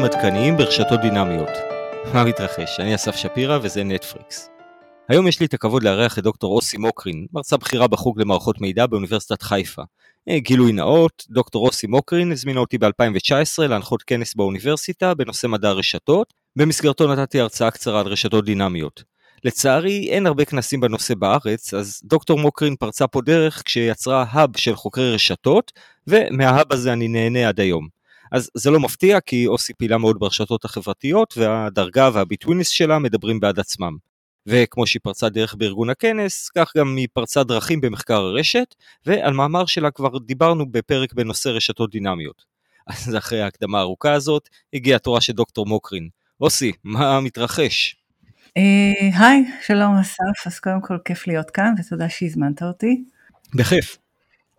דברים עדכניים ברשתות דינמיות. מה מתרחש? אני אסף שפירא וזה נטפריקס. היום יש לי את הכבוד לארח את דוקטור אוסי מוקרין, מרצה בכירה בחוג למערכות מידע באוניברסיטת חיפה. אה, גילוי נאות, דוקטור אוסי מוקרין הזמינה אותי ב-2019 להנחות כנס באוניברסיטה בנושא מדע הרשתות, במסגרתו נתתי הרצאה קצרה על רשתות דינמיות. לצערי אין הרבה כנסים בנושא בארץ, אז דוקטור מוקרין פרצה פה דרך כשיצרה האב של חוקרי רשתות, ומההאב הזה אני נהנה עד היום. אז זה לא מפתיע כי אוסי פעילה מאוד ברשתות החברתיות והדרגה והביטוויניס שלה מדברים בעד עצמם. וכמו שהיא פרצה דרך בארגון הכנס, כך גם היא פרצה דרכים במחקר הרשת, ועל מאמר שלה כבר דיברנו בפרק בנושא רשתות דינמיות. אז אחרי ההקדמה הארוכה הזאת, הגיעה התורה של דוקטור מוקרין. אוסי, מה מתרחש? אה, היי, שלום אסף, אז קודם כל כיף להיות כאן ותודה שהזמנת אותי. בכיף.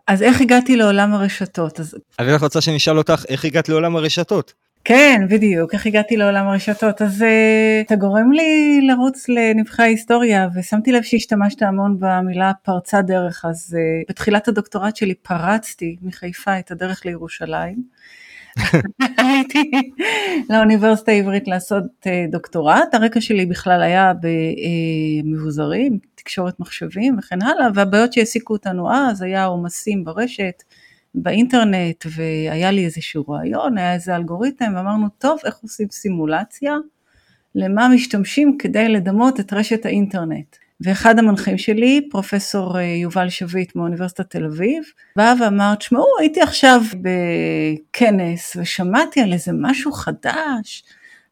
אז איך הגעתי לעולם הרשתות? אז... אני רק רוצה שנשאל אותך, איך הגעת לעולם הרשתות? כן, בדיוק, איך הגעתי לעולם הרשתות. אז uh, אתה גורם לי לרוץ לנבחי ההיסטוריה, ושמתי לב שהשתמשת המון במילה פרצה דרך, אז uh, בתחילת הדוקטורט שלי פרצתי מחיפה את הדרך לירושלים. הייתי לאוניברסיטה העברית לעשות uh, דוקטורט, הרקע שלי בכלל היה במבוזרים, תקשורת מחשבים וכן הלאה, והבעיות שהעסיקו אותנו אז היה עומסים ברשת, באינטרנט, והיה לי איזשהו רעיון, היה איזה אלגוריתם, ואמרנו, טוב, איך עושים סימולציה? למה משתמשים כדי לדמות את רשת האינטרנט. ואחד המנחים שלי, פרופסור אה, יובל שביט מאוניברסיטת תל אביב, בא ואמר, תשמעו, הייתי עכשיו בכנס ושמעתי על איזה משהו חדש,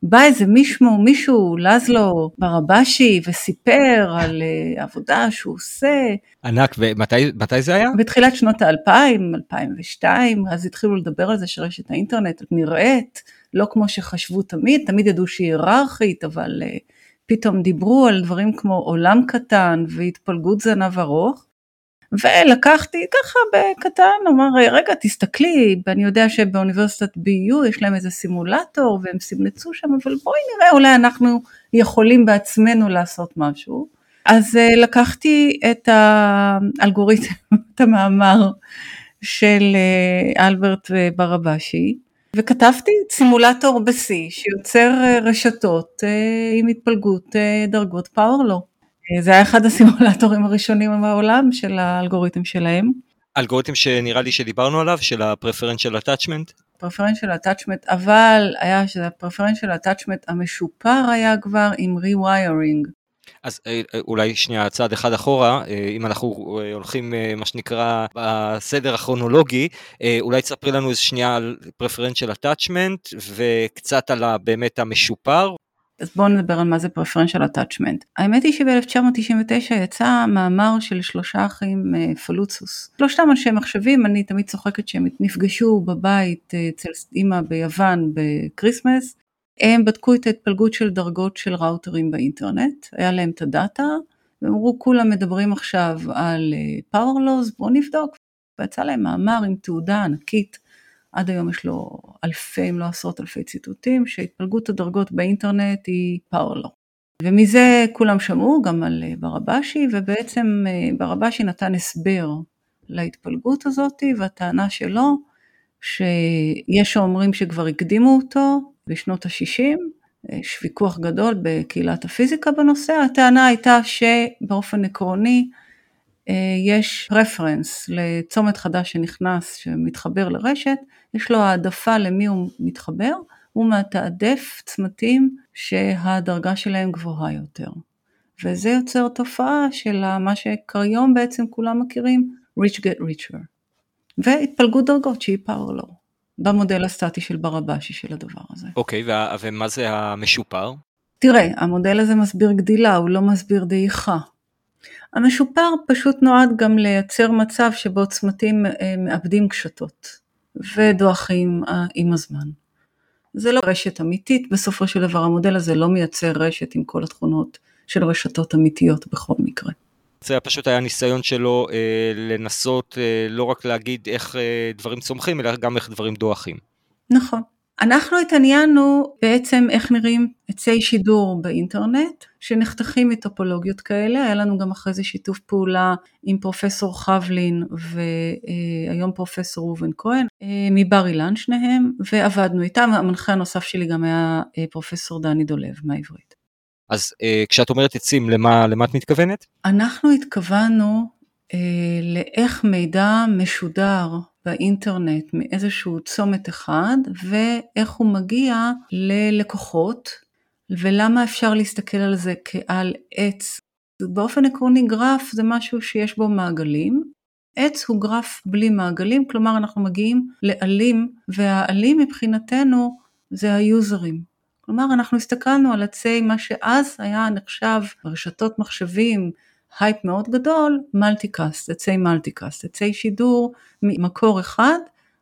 בא איזה מישהו, מישהו, לזלו ברבשי, וסיפר על uh, עבודה שהוא עושה. ענק, ומתי זה היה? בתחילת שנות האלפיים, 2002, אז התחילו לדבר על זה שרשת האינטרנט נראית, לא כמו שחשבו תמיד, תמיד ידעו שהיא היררכית, אבל uh, פתאום דיברו על דברים כמו עולם קטן והתפלגות זנב ארוך. ולקחתי ככה בקטן, אמר רגע תסתכלי, ואני יודע שבאוניברסיטת BU יש להם איזה סימולטור והם סימלצו שם, אבל בואי נראה אולי אנחנו יכולים בעצמנו לעשות משהו. אז אה, לקחתי את האלגוריתם, את המאמר של אה, אלברט ברבשי, וכתבתי סימולטור ב-C שיוצר אה, רשתות עם התפלגות דרגות פאורלו. זה היה אחד הסימולטורים הראשונים בעולם של האלגוריתם שלהם. אלגוריתם שנראה לי שדיברנו עליו, של ה-preferential attachment? preferential attachment, אבל היה שזה ה-preferential attachment המשופר היה כבר עם rewiring. אז אה, אה, אולי שנייה צעד אחד אחורה, אה, אם אנחנו הולכים מה שנקרא בסדר הכרונולוגי, אולי תספרי לנו איזה שנייה על preferential attachment וקצת על באמת המשופר אז בואו נדבר על מה זה preferential attachment. האמת היא שב-1999 יצא מאמר של שלושה אחים פלוצוס. שלושתם אנשי מחשבים, אני תמיד צוחקת שהם נפגשו בבית אצל אימא ביוון ב Christmas. הם בדקו את ההתפלגות של דרגות של ראוטרים באינטרנט, היה להם את הדאטה, והם אמרו כולם מדברים עכשיו על power laws, אה, בואו נבדוק. ויצא להם מאמר עם תהודה ענקית עד היום יש לו אלפי אם לא עשרות אלפי ציטוטים, שהתפלגות הדרגות באינטרנט היא power law. ומזה כולם שמעו גם על אה, ברבשי, ובעצם אה, ברבשי נתן הסבר להתפלגות הזאת, והטענה שלו, שיש שאומרים שכבר הקדימו אותו בשנות ה-60, יש ויכוח גדול בקהילת הפיזיקה בנושא, הטענה הייתה שבאופן עקרוני אה, יש רפרנס לצומת חדש שנכנס, שמתחבר לרשת, יש לו העדפה למי הוא מתחבר, הוא מתעדף צמתים שהדרגה שלהם גבוהה יותר. וזה יוצר תופעה של מה שכיום בעצם כולם מכירים, rich get richer. והתפלגות דרגות שהיא פאורלו, במודל הסטטי של ברבשי של הדבר הזה. אוקיי, okay, ומה זה המשופר? תראה, המודל הזה מסביר גדילה, הוא לא מסביר דעיכה. המשופר פשוט נועד גם לייצר מצב שבו צמתים אה, מאבדים קשתות. ודועכים אה, עם הזמן. זה לא רשת אמיתית, בסופו של דבר המודל הזה לא מייצר רשת עם כל התכונות של רשתות אמיתיות בכל מקרה. זה פשוט היה ניסיון שלו אה, לנסות אה, לא רק להגיד איך אה, דברים צומחים, אלא גם איך דברים דועכים. נכון. אנחנו התעניינו בעצם איך נראים עצי שידור באינטרנט שנחתכים מטופולוגיות כאלה, היה לנו גם אחרי זה שיתוף פעולה עם פרופסור חבלין והיום פרופסור ראובן כהן מבר אילן שניהם ועבדנו איתם, המנחה הנוסף שלי גם היה פרופסור דני דולב מהעברית. אז כשאת אומרת עצים למה, למה את מתכוונת? אנחנו התכוונו לאיך מידע משודר באינטרנט מאיזשהו צומת אחד ואיך הוא מגיע ללקוחות ולמה אפשר להסתכל על זה כעל עץ. באופן עקרוני גרף זה משהו שיש בו מעגלים, עץ הוא גרף בלי מעגלים, כלומר אנחנו מגיעים לעלים והעלים מבחינתנו זה היוזרים. כלומר אנחנו הסתכלנו על עצי מה שאז היה נחשב ברשתות מחשבים הייפ מאוד גדול, multicast, עצי multicast, עצי שידור ממקור אחד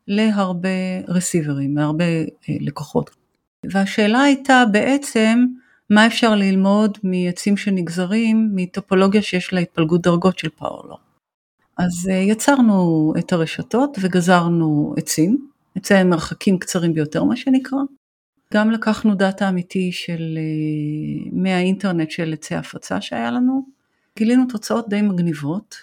להרבה רסיברים, להרבה אה, לקוחות. והשאלה הייתה בעצם, מה אפשר ללמוד מעצים שנגזרים מטופולוגיה שיש לה התפלגות דרגות של power law. אז אה, יצרנו את הרשתות וגזרנו עצים, עצי מרחקים קצרים ביותר מה שנקרא. גם לקחנו דאטה אמיתי של, אה, מהאינטרנט של עצי הפצה שהיה לנו, גילינו תוצאות די מגניבות.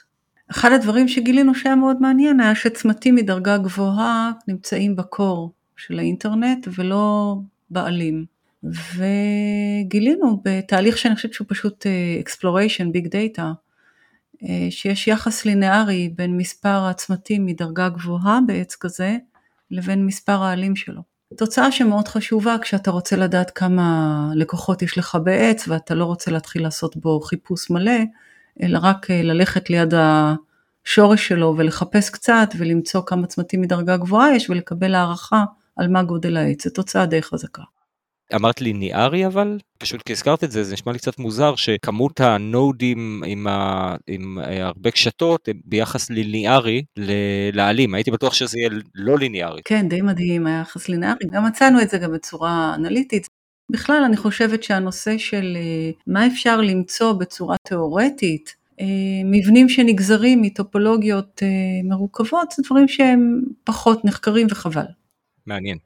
אחד הדברים שגילינו שהיה מאוד מעניין היה שצמתים מדרגה גבוהה נמצאים בקור של האינטרנט ולא בעלים. וגילינו בתהליך שאני חושבת שהוא פשוט אה, exploration, big data, אה, שיש יחס לינארי בין מספר הצמתים מדרגה גבוהה בעץ כזה לבין מספר העלים שלו. תוצאה שמאוד חשובה כשאתה רוצה לדעת כמה לקוחות יש לך בעץ ואתה לא רוצה להתחיל לעשות בו חיפוש מלא, אלא רק אה, ללכת ליד השורש שלו ולחפש קצת ולמצוא כמה צמתים מדרגה גבוהה יש ולקבל הערכה על מה גודל העץ, זו תוצאה די חזקה. אמרת ליניארי אבל? פשוט כי הזכרת את זה, זה נשמע לי קצת מוזר שכמות הנודים עם, ה... עם אה, הרבה קשתות ביחס ליניארי לעלים, הייתי בטוח שזה יהיה לא ליניארי. כן, די מדהים, היה יחס ליניארי, גם מצאנו את זה גם בצורה אנליטית. בכלל אני חושבת שהנושא של אה, מה אפשר למצוא בצורה תיאורטית, אה, מבנים שנגזרים מטופולוגיות מרוכבות, זה דברים שהם פחות נחקרים וחבל. מעניין.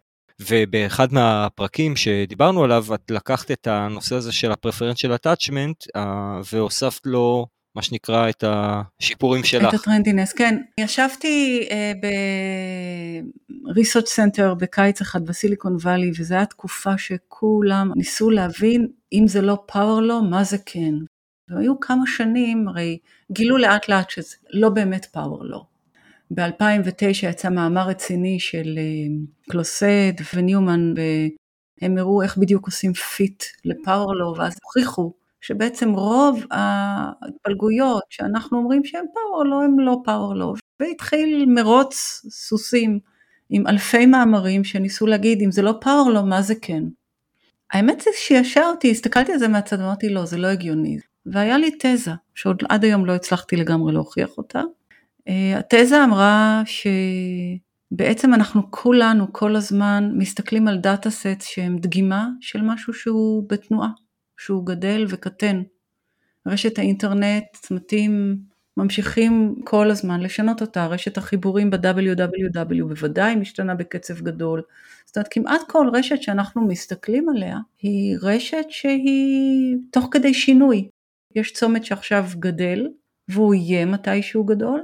ובאחד מהפרקים שדיברנו עליו, את לקחת את הנושא הזה של ה-preferential attachment והוספת לו מה שנקרא את השיפורים שלך. את ה trendiness, כן. ישבתי אה, ב-research center בקיץ אחד בסיליקון וואלי, וזו הייתה תקופה שכולם ניסו להבין אם זה לא power מה זה כן. והיו כמה שנים, הרי גילו לאט לאט שזה לא באמת power ב-2009 יצא מאמר רציני של אה, קלאוסט וניומן, והם הראו איך בדיוק עושים fit ל power law, ואז הוכיחו שבעצם רוב ההתפלגויות שאנחנו אומרים שהם פאורלו, הם לא פאורלו. והתחיל מרוץ סוסים עם אלפי מאמרים שניסו להגיד אם זה לא פאורלו, מה זה כן. האמת זה שישר אותי, הסתכלתי על זה מהצד ואמרתי לא, זה לא הגיוני. והיה לי תזה, שעוד עד היום לא הצלחתי לגמרי להוכיח אותה, התזה אמרה שבעצם אנחנו כולנו כל הזמן מסתכלים על דאטה סט שהם דגימה של משהו שהוא בתנועה, שהוא גדל וקטן. רשת האינטרנט, צמתים ממשיכים כל הזמן לשנות אותה, רשת החיבורים ב-www בוודאי משתנה בקצב גדול. זאת אומרת כמעט כל רשת שאנחנו מסתכלים עליה היא רשת שהיא תוך כדי שינוי. יש צומת שעכשיו גדל והוא יהיה מתישהו גדול,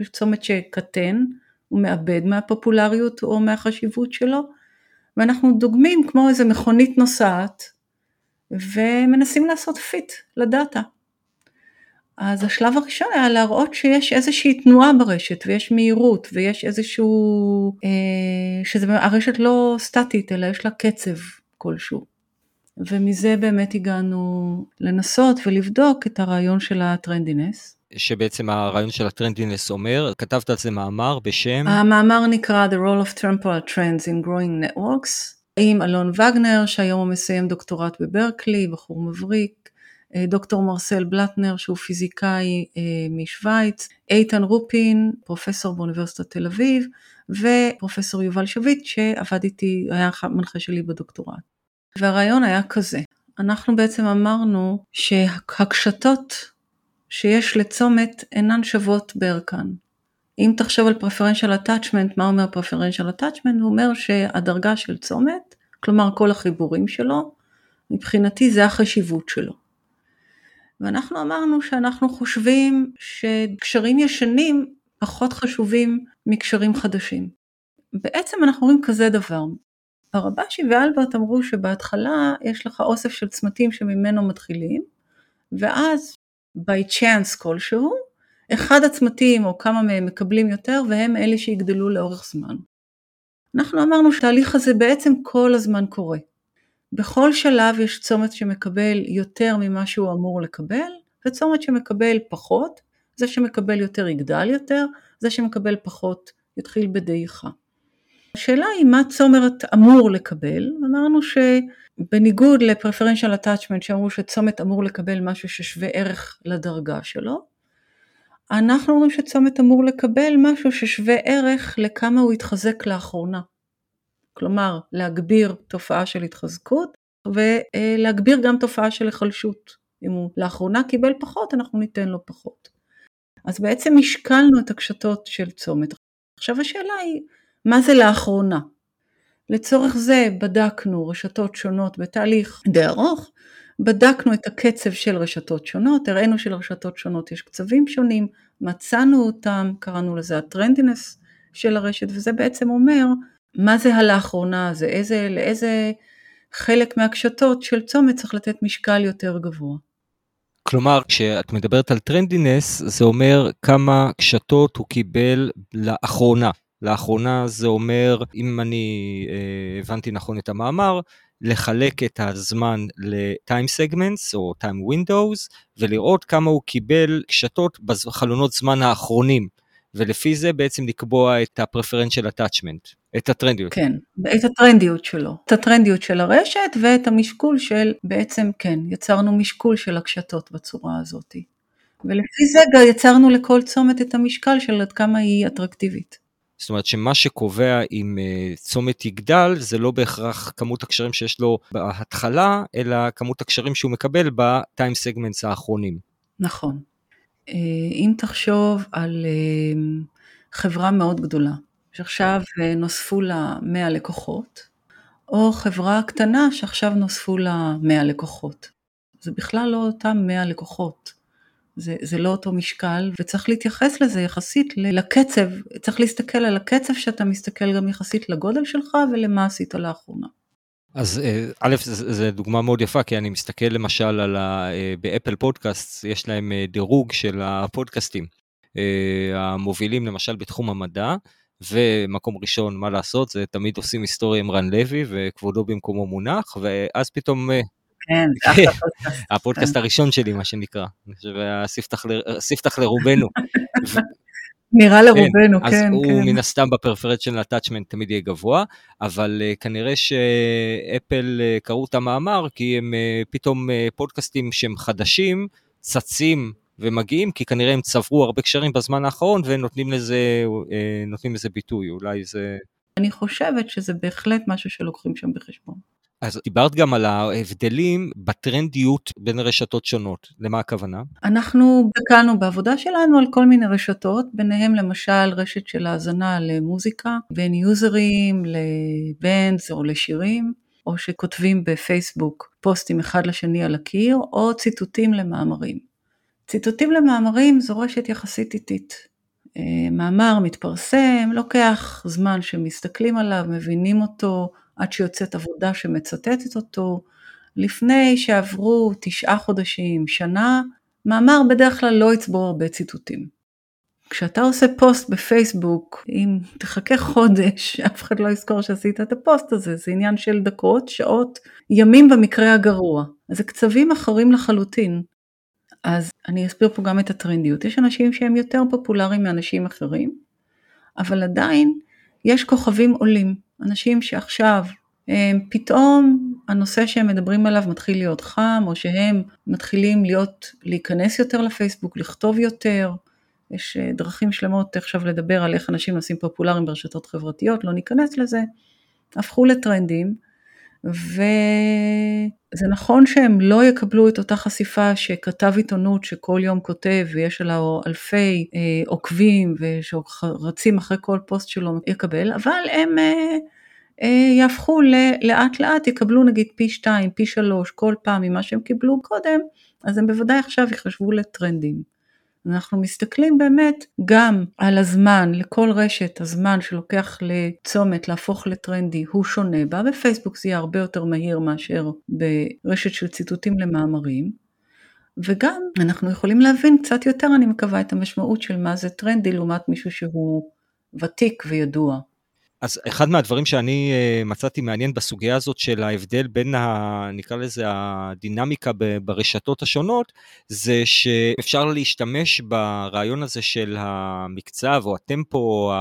יש צומת שקטן, הוא מאבד מהפופולריות או מהחשיבות שלו, ואנחנו דוגמים כמו איזה מכונית נוסעת, ומנסים לעשות fit לדאטה. אז השלב הראשון היה להראות שיש איזושהי תנועה ברשת ויש מהירות ויש איזשהו, אה, שהרשת לא סטטית אלא יש לה קצב כלשהו. ומזה באמת הגענו לנסות ולבדוק את הרעיון של ה trendiness. שבעצם הרעיון של ה trendiness אומר, כתבת על זה מאמר בשם? המאמר נקרא The Role of Temporal Trends in Growing Networks, עם אלון וגנר, שהיום הוא מסיים דוקטורט בברקלי, בחור מבריק, אה, דוקטור מרסל בלטנר, שהוא פיזיקאי אה, משוויץ, איתן רופין, פרופסור באוניברסיטת תל אביב, ופרופסור יובל שביט, שעבד איתי, היה מנחה שלי בדוקטורט. והרעיון היה כזה, אנחנו בעצם אמרנו שהקשתות שיש לצומת אינן שוות בערכן. אם תחשוב על preferential attachment, מה אומר preferential attachment? הוא אומר שהדרגה של צומת, כלומר כל החיבורים שלו, מבחינתי זה החשיבות שלו. ואנחנו אמרנו שאנחנו חושבים שקשרים ישנים פחות חשובים מקשרים חדשים. בעצם אנחנו רואים כזה דבר, הרבשי ואלברט אמרו שבהתחלה יש לך אוסף של צמתים שממנו מתחילים, ואז by chance כלשהו, אחד הצמתים או כמה מהם מקבלים יותר והם אלה שיגדלו לאורך זמן. אנחנו אמרנו שהתהליך הזה בעצם כל הזמן קורה. בכל שלב יש צומת שמקבל יותר ממה שהוא אמור לקבל, וצומת שמקבל פחות, זה שמקבל יותר יגדל יותר, זה שמקבל פחות יתחיל בדעיכה. השאלה היא מה צומת אמור לקבל, אמרנו שבניגוד ל-preferential attachment שאמרו שצומת אמור לקבל משהו ששווה ערך לדרגה שלו, אנחנו אומרים שצומת אמור לקבל משהו ששווה ערך לכמה הוא התחזק לאחרונה. כלומר, להגביר תופעה של התחזקות ולהגביר גם תופעה של היחלשות. אם הוא לאחרונה קיבל פחות, אנחנו ניתן לו פחות. אז בעצם השקלנו את הקשתות של צומת. עכשיו השאלה היא, מה זה לאחרונה? לצורך זה בדקנו רשתות שונות בתהליך די ארוך, בדקנו את הקצב של רשתות שונות, הראינו שלרשתות שונות יש קצבים שונים, מצאנו אותם, קראנו לזה ה trendiness של הרשת, וזה בעצם אומר מה זה הלאחרונה הזה, איזה, לאיזה חלק מהקשתות של צומת צריך לתת משקל יותר גבוה. כלומר, כשאת מדברת על trendiness, זה אומר כמה קשתות הוא קיבל לאחרונה. לאחרונה זה אומר, אם אני אה, הבנתי נכון את המאמר, לחלק את הזמן ל-time segments או time windows ולראות כמה הוא קיבל קשתות בחלונות זמן האחרונים. ולפי זה בעצם לקבוע את ה-preferential attachment, את הטרנדיות. כן, את הטרנדיות שלו, את הטרנדיות של הרשת ואת המשקול של, בעצם כן, יצרנו משקול של הקשתות בצורה הזאת. ולפי זה יצרנו לכל צומת את המשקל של עד כמה היא אטרקטיבית. זאת אומרת שמה שקובע אם uh, צומת יגדל זה לא בהכרח כמות הקשרים שיש לו בהתחלה, אלא כמות הקשרים שהוא מקבל בטיים סגמנטס האחרונים. נכון. Uh, אם תחשוב על uh, חברה מאוד גדולה, שעכשיו נוספו לה 100 לקוחות, או חברה קטנה שעכשיו נוספו לה 100 לקוחות. זה בכלל לא אותם 100 לקוחות. זה, זה לא אותו משקל, וצריך להתייחס לזה יחסית לקצב, צריך להסתכל על הקצב שאתה מסתכל גם יחסית לגודל שלך ולמה עשית לאחרונה. אז אה, א', זו דוגמה מאוד יפה, כי אני מסתכל למשל על ה... אה, באפל פודקאסט, יש להם אה, דירוג של הפודקאסטים המובילים למשל בתחום המדע, ומקום ראשון, מה לעשות, זה תמיד עושים היסטוריה עם רן לוי, וכבודו במקומו מונח, ואז פתאום כן, זה אחלה פודקאסט. הפודקאסט כן. הראשון שלי, מה שנקרא. אני חושב, הספתח לרובנו. נראה לרובנו, כן, כן. אז הוא מן הסתם בפרפרנציאל attachment תמיד יהיה גבוה, אבל uh, כנראה שאפל uh, קראו את המאמר, כי הם uh, פתאום uh, פודקאסטים שהם חדשים, צצים ומגיעים, כי כנראה הם צברו הרבה קשרים בזמן האחרון ונותנים לזה, uh, לזה ביטוי, אולי זה... אני חושבת שזה בהחלט משהו שלוקחים שם בחשבון. אז דיברת גם על ההבדלים בטרנדיות בין רשתות שונות, למה הכוונה? אנחנו בקענו בעבודה שלנו על כל מיני רשתות, ביניהם למשל רשת של האזנה למוזיקה, בין יוזרים לבנדס או לשירים, או שכותבים בפייסבוק פוסטים אחד לשני על הקיר, או ציטוטים למאמרים. ציטוטים למאמרים זו רשת יחסית איטית. אה, מאמר מתפרסם, לוקח זמן שמסתכלים עליו, מבינים אותו, עד שיוצאת עבודה שמצטטת אותו. לפני שעברו תשעה חודשים, שנה, מאמר בדרך כלל לא יצבור הרבה ציטוטים. כשאתה עושה פוסט בפייסבוק, אם תחכה חודש, אף אחד לא יזכור שעשית את הפוסט הזה, זה עניין של דקות, שעות, ימים במקרה הגרוע. אז זה קצבים אחרים לחלוטין. אז אני אסביר פה גם את הטרנדיות. יש אנשים שהם יותר פופולריים מאנשים אחרים, אבל עדיין יש כוכבים עולים. אנשים שעכשיו פתאום הנושא שהם מדברים עליו מתחיל להיות חם, או שהם מתחילים להיות, להיכנס יותר לפייסבוק, לכתוב יותר. יש אה, דרכים שלמות עכשיו לדבר על איך אנשים נעשים פופולריים ברשתות חברתיות, לא ניכנס לזה. הפכו לטרנדים, וזה נכון שהם לא יקבלו את אותה חשיפה שכתב עיתונות שכל יום כותב ויש עליו אלפי אה, עוקבים ושרצים אחרי כל פוסט שלו יקבל, אבל הם אה, אה, יהפכו לאט לאט, יקבלו נגיד פי שתיים, פי שלוש כל פעם ממה שהם קיבלו קודם, אז הם בוודאי עכשיו יחשבו לטרנדים. אנחנו מסתכלים באמת גם על הזמן, לכל רשת הזמן שלוקח לצומת להפוך לטרנדי הוא שונה בה, בפייסבוק זה יהיה הרבה יותר מהיר מאשר ברשת של ציטוטים למאמרים, וגם אנחנו יכולים להבין קצת יותר אני מקווה את המשמעות של מה זה טרנדי לעומת מישהו שהוא ותיק וידוע. אז אחד מהדברים שאני אה, מצאתי מעניין בסוגיה הזאת של ההבדל בין, ה, נקרא לזה, הדינמיקה ברשתות השונות, זה שאפשר להשתמש ברעיון הזה של המקצב או הטמפו או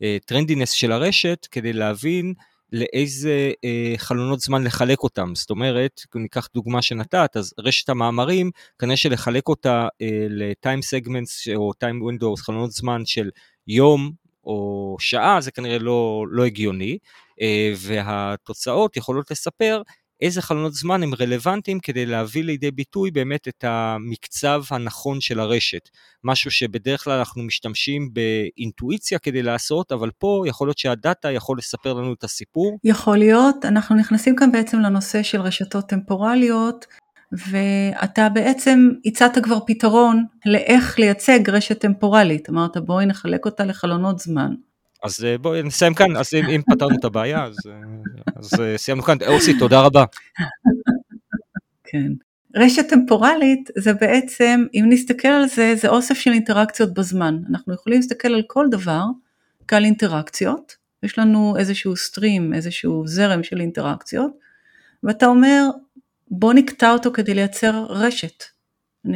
הטרנדינס של הרשת כדי להבין לאיזה אה, חלונות זמן לחלק אותם. זאת אומרת, ניקח דוגמה שנתת, אז רשת המאמרים, כנראה שלחלק אותה אה, ל-time segments או time windows, חלונות זמן של יום, או שעה, זה כנראה לא, לא הגיוני, אה, והתוצאות יכולות לספר איזה חלונות זמן הם רלוונטיים כדי להביא לידי ביטוי באמת את המקצב הנכון של הרשת. משהו שבדרך כלל אנחנו משתמשים באינטואיציה כדי לעשות, אבל פה יכול להיות שהדאטה יכול לספר לנו את הסיפור. יכול להיות, אנחנו נכנסים כאן בעצם לנושא של רשתות טמפורליות, ואתה בעצם הצעת כבר פתרון לאיך לייצג רשת טמפורלית, אמרת בואי נחלק אותה לחלונות זמן. אז אה, בואי נסיים כאן, אז אם, אם פתרנו את הבעיה, אז, אה, אז אה, סיימנו כאן. אוסי, תודה רבה. כן. רשת טמפורלית זה בעצם, אם נסתכל על זה, זה אוסף של אינטראקציות בזמן. אנחנו יכולים להסתכל על כל דבר כעל אינטראקציות, יש לנו איזשהו סטרים, איזשהו זרם של אינטראקציות, ואתה אומר, בוא נקטע אותו כדי לייצר רשת.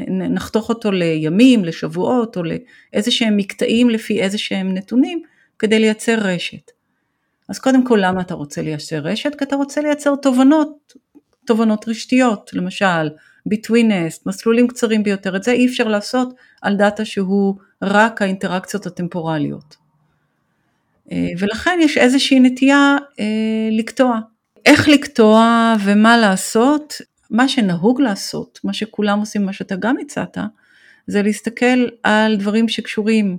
נחתוך אותו לימים, לשבועות, או לאיזה שהם מקטעים לפי איזה שהם נתונים, כדי לייצר רשת. אז קודם כל למה אתה רוצה לייצר רשת? כי אתה רוצה לייצר תובנות, תובנות רשתיות, למשל betweenest, מסלולים קצרים ביותר, את זה אי אפשר לעשות על דאטה שהוא רק האינטראקציות הטמפורליות. אה, ולכן יש איזושהי נטייה אה, לקטוע. איך לקטוע ומה לעשות, מה שנהוג לעשות, מה שכולם עושים, מה שאתה גם הצעת, זה להסתכל על דברים שקשורים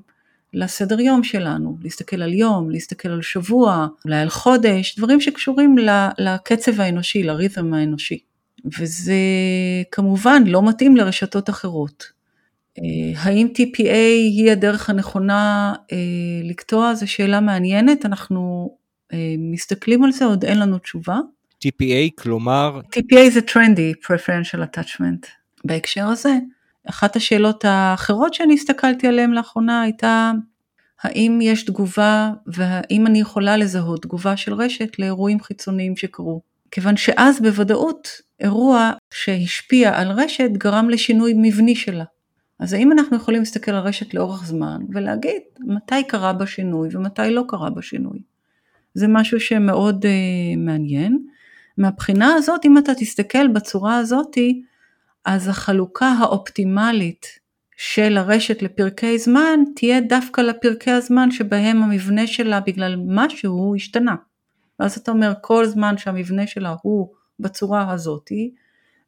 לסדר יום שלנו, להסתכל על יום, להסתכל על שבוע, אולי על חודש, דברים שקשורים לקצב האנושי, לרית'ם האנושי. וזה כמובן לא מתאים לרשתות אחרות. אה, האם TPA היא הדרך הנכונה אה, לקטוע? זו שאלה מעניינת, אנחנו מסתכלים על זה, עוד אין לנו תשובה. TPA, כלומר? TPA זה Trendy Preferential Attachment. בהקשר הזה, אחת השאלות האחרות שאני הסתכלתי עליהן לאחרונה הייתה, האם יש תגובה והאם אני יכולה לזהות תגובה של רשת לאירועים חיצוניים שקרו. כיוון שאז בוודאות אירוע שהשפיע על רשת גרם לשינוי מבני שלה. אז האם אנחנו יכולים להסתכל על רשת לאורך זמן ולהגיד מתי קרה בה שינוי ומתי לא קרה בה שינוי. זה משהו שמאוד uh, מעניין. מהבחינה הזאת, אם אתה תסתכל בצורה הזאתי, אז החלוקה האופטימלית של הרשת לפרקי זמן תהיה דווקא לפרקי הזמן שבהם המבנה שלה בגלל משהו השתנה. ואז אתה אומר כל זמן שהמבנה שלה הוא בצורה הזאתי,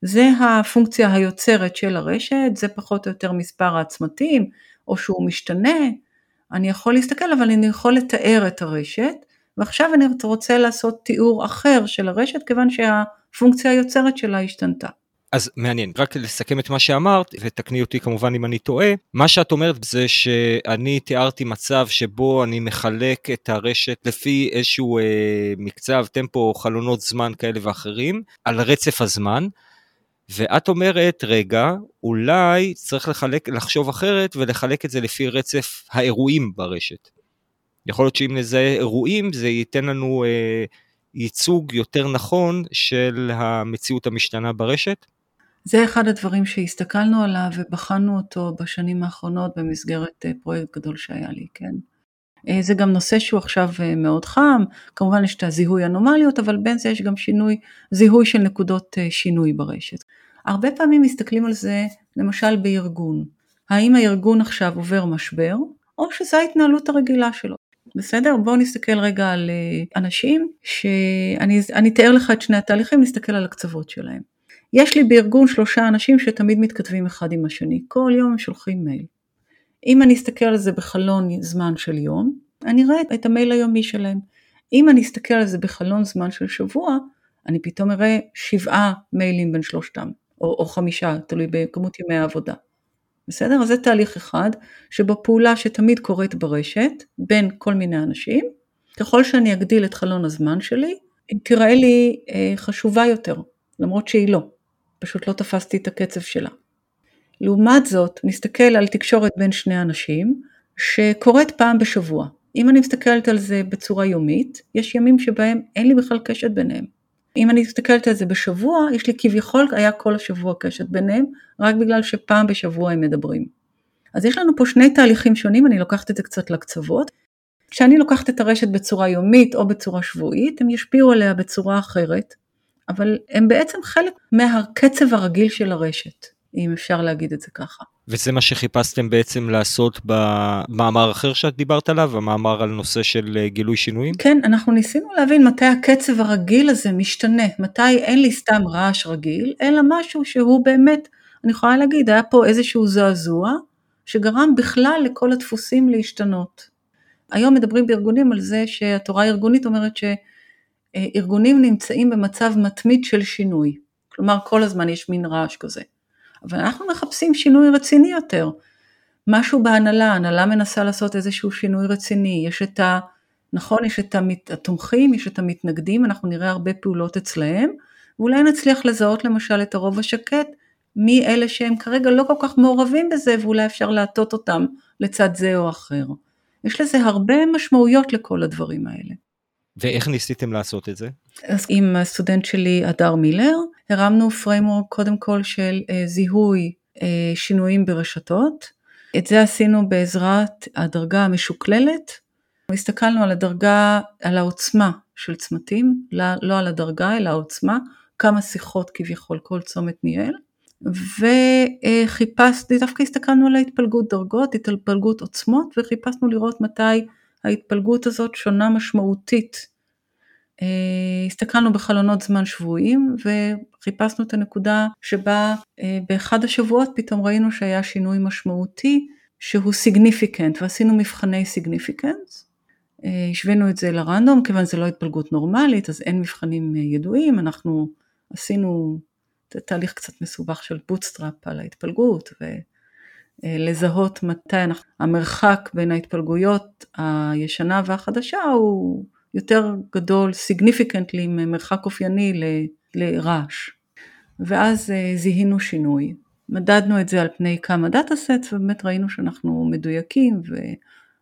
זה הפונקציה היוצרת של הרשת, זה פחות או יותר מספר העצמתים, או שהוא משתנה, אני יכול להסתכל אבל אני יכול לתאר את הרשת, ועכשיו אני רוצה לעשות תיאור אחר של הרשת כיוון שהפונקציה היוצרת שלה השתנתה. אז מעניין, רק לסכם את מה שאמרת, ותקני אותי כמובן אם אני טועה, מה שאת אומרת זה שאני תיארתי מצב שבו אני מחלק את הרשת לפי איזשהו אה, מקצב, טמפו, חלונות זמן כאלה ואחרים, על רצף הזמן, ואת אומרת, רגע, אולי צריך לחלק, לחשוב אחרת ולחלק את זה לפי רצף האירועים ברשת. יכול להיות שאם נזהה אירועים זה ייתן לנו אה, ייצוג יותר נכון של המציאות המשתנה ברשת? זה אחד הדברים שהסתכלנו עליו ובחנו אותו בשנים האחרונות במסגרת אה, פרויקט גדול שהיה לי, כן. אה, זה גם נושא שהוא עכשיו אה, מאוד חם, כמובן יש את הזיהוי אנומליות, אבל בין זה יש גם שינוי, זיהוי של נקודות שינוי ברשת. הרבה פעמים מסתכלים על זה למשל בארגון. האם הארגון עכשיו עובר משבר, או שזו ההתנהלות הרגילה שלו. בסדר? בואו נסתכל רגע על אה, אנשים שאני אתאר לך את שני התהליכים, נסתכל על הקצוות שלהם. יש לי בארגון שלושה אנשים שתמיד מתכתבים אחד עם השני, כל יום הם שולחים מייל. אם אני אסתכל על זה בחלון זמן של יום, אני אראה את המייל היומי שלהם. אם אני אסתכל על זה בחלון זמן של שבוע, אני פתאום אראה שבעה מיילים בין שלושתם, או, או חמישה, תלוי בכמות ימי העבודה. בסדר? אז זה תהליך אחד, שבו פעולה שתמיד קורית ברשת, בין כל מיני אנשים, ככל שאני אגדיל את חלון הזמן שלי, היא תראה לי אה, חשובה יותר, למרות שהיא לא, פשוט לא תפסתי את הקצב שלה. לעומת זאת, נסתכל על תקשורת בין שני אנשים, שקורית פעם בשבוע. אם אני מסתכלת על זה בצורה יומית, יש ימים שבהם אין לי בכלל קשת ביניהם. אם אני מסתכלת על זה בשבוע, יש לי כביכול היה כל השבוע קשת ביניהם, רק בגלל שפעם בשבוע הם מדברים. אז יש לנו פה שני תהליכים שונים, אני לוקחת את זה קצת לקצוות. כשאני לוקחת את הרשת בצורה יומית או בצורה שבועית, הם ישפיעו עליה בצורה אחרת, אבל הם בעצם חלק מהקצב הרגיל של הרשת. אם אפשר להגיד את זה ככה. וזה מה שחיפשתם בעצם לעשות במאמר אחר שאת דיברת עליו, המאמר על נושא של אה, גילוי שינויים? כן, אנחנו ניסינו להבין מתי הקצב הרגיל הזה משתנה, מתי אין לי סתם רעש רגיל, אלא משהו שהוא באמת, אני יכולה להגיד, היה פה איזשהו זעזוע, שגרם בכלל לכל הדפוסים להשתנות. היום מדברים בארגונים על זה שהתורה הארגונית אומרת שארגונים נמצאים במצב מתמיד של שינוי. כלומר, כל הזמן יש מין רעש כזה. אבל אנחנו מחפשים שינוי רציני יותר. משהו בהנהלה, הנהלה מנסה לעשות איזשהו שינוי רציני, יש את ה... נכון, יש את התומכים, יש את המתנגדים, אנחנו נראה הרבה פעולות אצלהם, ואולי נצליח לזהות למשל את הרוב השקט, מי אלה שהם כרגע לא כל כך מעורבים בזה, ואולי אפשר להטות אותם לצד זה או אחר. יש לזה הרבה משמעויות לכל הדברים האלה. ואיך ניסיתם לעשות את זה? אז עם הסטודנט שלי, הדר מילר, הרמנו framework קודם כל של אה, זיהוי אה, שינויים ברשתות. את זה עשינו בעזרת הדרגה המשוקללת. הסתכלנו על הדרגה, על העוצמה של צמתים, לא, לא על הדרגה אלא העוצמה, כמה שיחות כביכול כל צומת ניהל. וחיפשנו, דווקא הסתכלנו על ההתפלגות דרגות, התפלגות עוצמות, וחיפשנו לראות מתי ההתפלגות הזאת שונה משמעותית. אה, הסתכלנו בחלונות זמן שבועיים וחיפשנו את הנקודה שבה אה, באחד השבועות פתאום ראינו שהיה שינוי משמעותי שהוא significant ועשינו מבחני significant. אה, השווינו את זה ל random כיוון זה לא התפלגות נורמלית אז אין מבחנים ידועים, אנחנו עשינו תהליך קצת מסובך של bootstrap על ההתפלגות ולזהות מתי אנחנו, המרחק בין ההתפלגויות הישנה והחדשה הוא יותר גדול, significantly, ממרחק אופייני ל, לרעש. ואז אה, זיהינו שינוי. מדדנו את זה על פני כמה דאטה סטס ובאמת ראינו שאנחנו מדויקים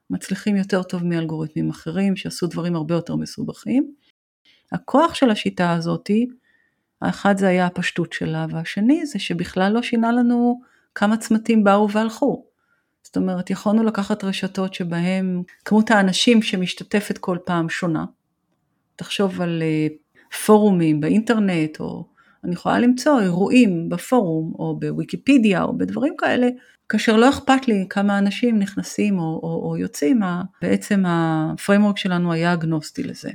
ומצליחים יותר טוב מאלגוריתמים אחרים שעשו דברים הרבה יותר מסובכים. הכוח של השיטה הזאתי, האחד זה היה הפשטות שלה והשני זה שבכלל לא שינה לנו כמה צמתים באו והלכו. זאת אומרת, יכולנו לקחת רשתות שבהן כמות האנשים שמשתתפת כל פעם שונה. תחשוב על אה, פורומים באינטרנט, או אני יכולה למצוא אירועים בפורום, או בוויקיפדיה, או בדברים כאלה, כאשר לא אכפת לי כמה אנשים נכנסים או, או, או יוצאים, בעצם ה framework שלנו היה אגנוסטי לזה.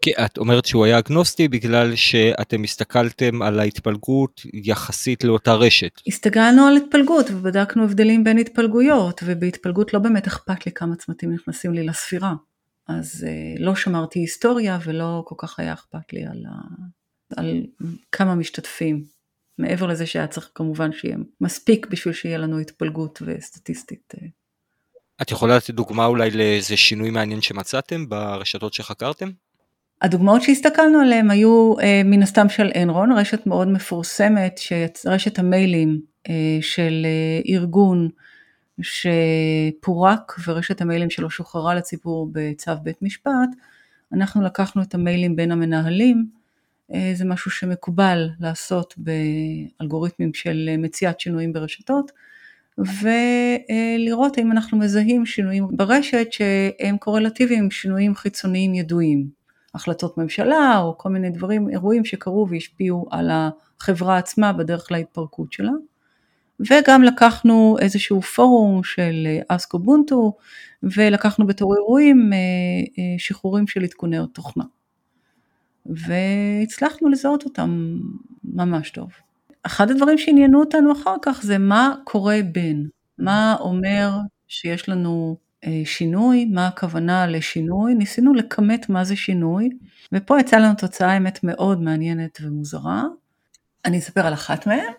כי את אומרת שהוא היה אגנוסטי בגלל שאתם הסתכלתם על ההתפלגות יחסית לאותה רשת. הסתכלנו על התפלגות ובדקנו הבדלים בין התפלגויות, ובהתפלגות לא באמת אכפת לי כמה צמתים נכנסים לי לספירה. אז אה, לא שמרתי היסטוריה ולא כל כך היה אכפת לי על, ה... על כמה משתתפים. מעבר לזה שהיה צריך כמובן שיהיה מספיק בשביל שיהיה לנו התפלגות וסטטיסטית. אה. את יכולה לתת דוגמה אולי לאיזה שינוי מעניין שמצאתם ברשתות שחקרתם? הדוגמאות שהסתכלנו עליהן היו אה, מן הסתם של אנרון, רשת מאוד מפורסמת, רשת המיילים אה, של אה, ארגון שפורק ורשת המיילים שלו שוחררה לציבור בצו בית משפט, אנחנו לקחנו את המיילים בין המנהלים, אה, זה משהו שמקובל לעשות באלגוריתמים של מציאת שינויים ברשתות, ולראות האם אנחנו מזהים שינויים ברשת שהם קורלטיביים שינויים חיצוניים ידועים. החלטות ממשלה או כל מיני דברים, אירועים שקרו והשפיעו על החברה עצמה בדרך להתפרקות שלה. וגם לקחנו איזשהו פורום של אסקו בונטו, ולקחנו בתור אירועים שחרורים של עדכוני תוכנה. והצלחנו לזהות אותם ממש טוב. אחד הדברים שעניינו אותנו אחר כך זה מה קורה בין, מה אומר שיש לנו אה, שינוי, מה הכוונה לשינוי, ניסינו לכמת מה זה שינוי, ופה יצאה לנו תוצאה האמת מאוד מעניינת ומוזרה. אני אספר על אחת מהן.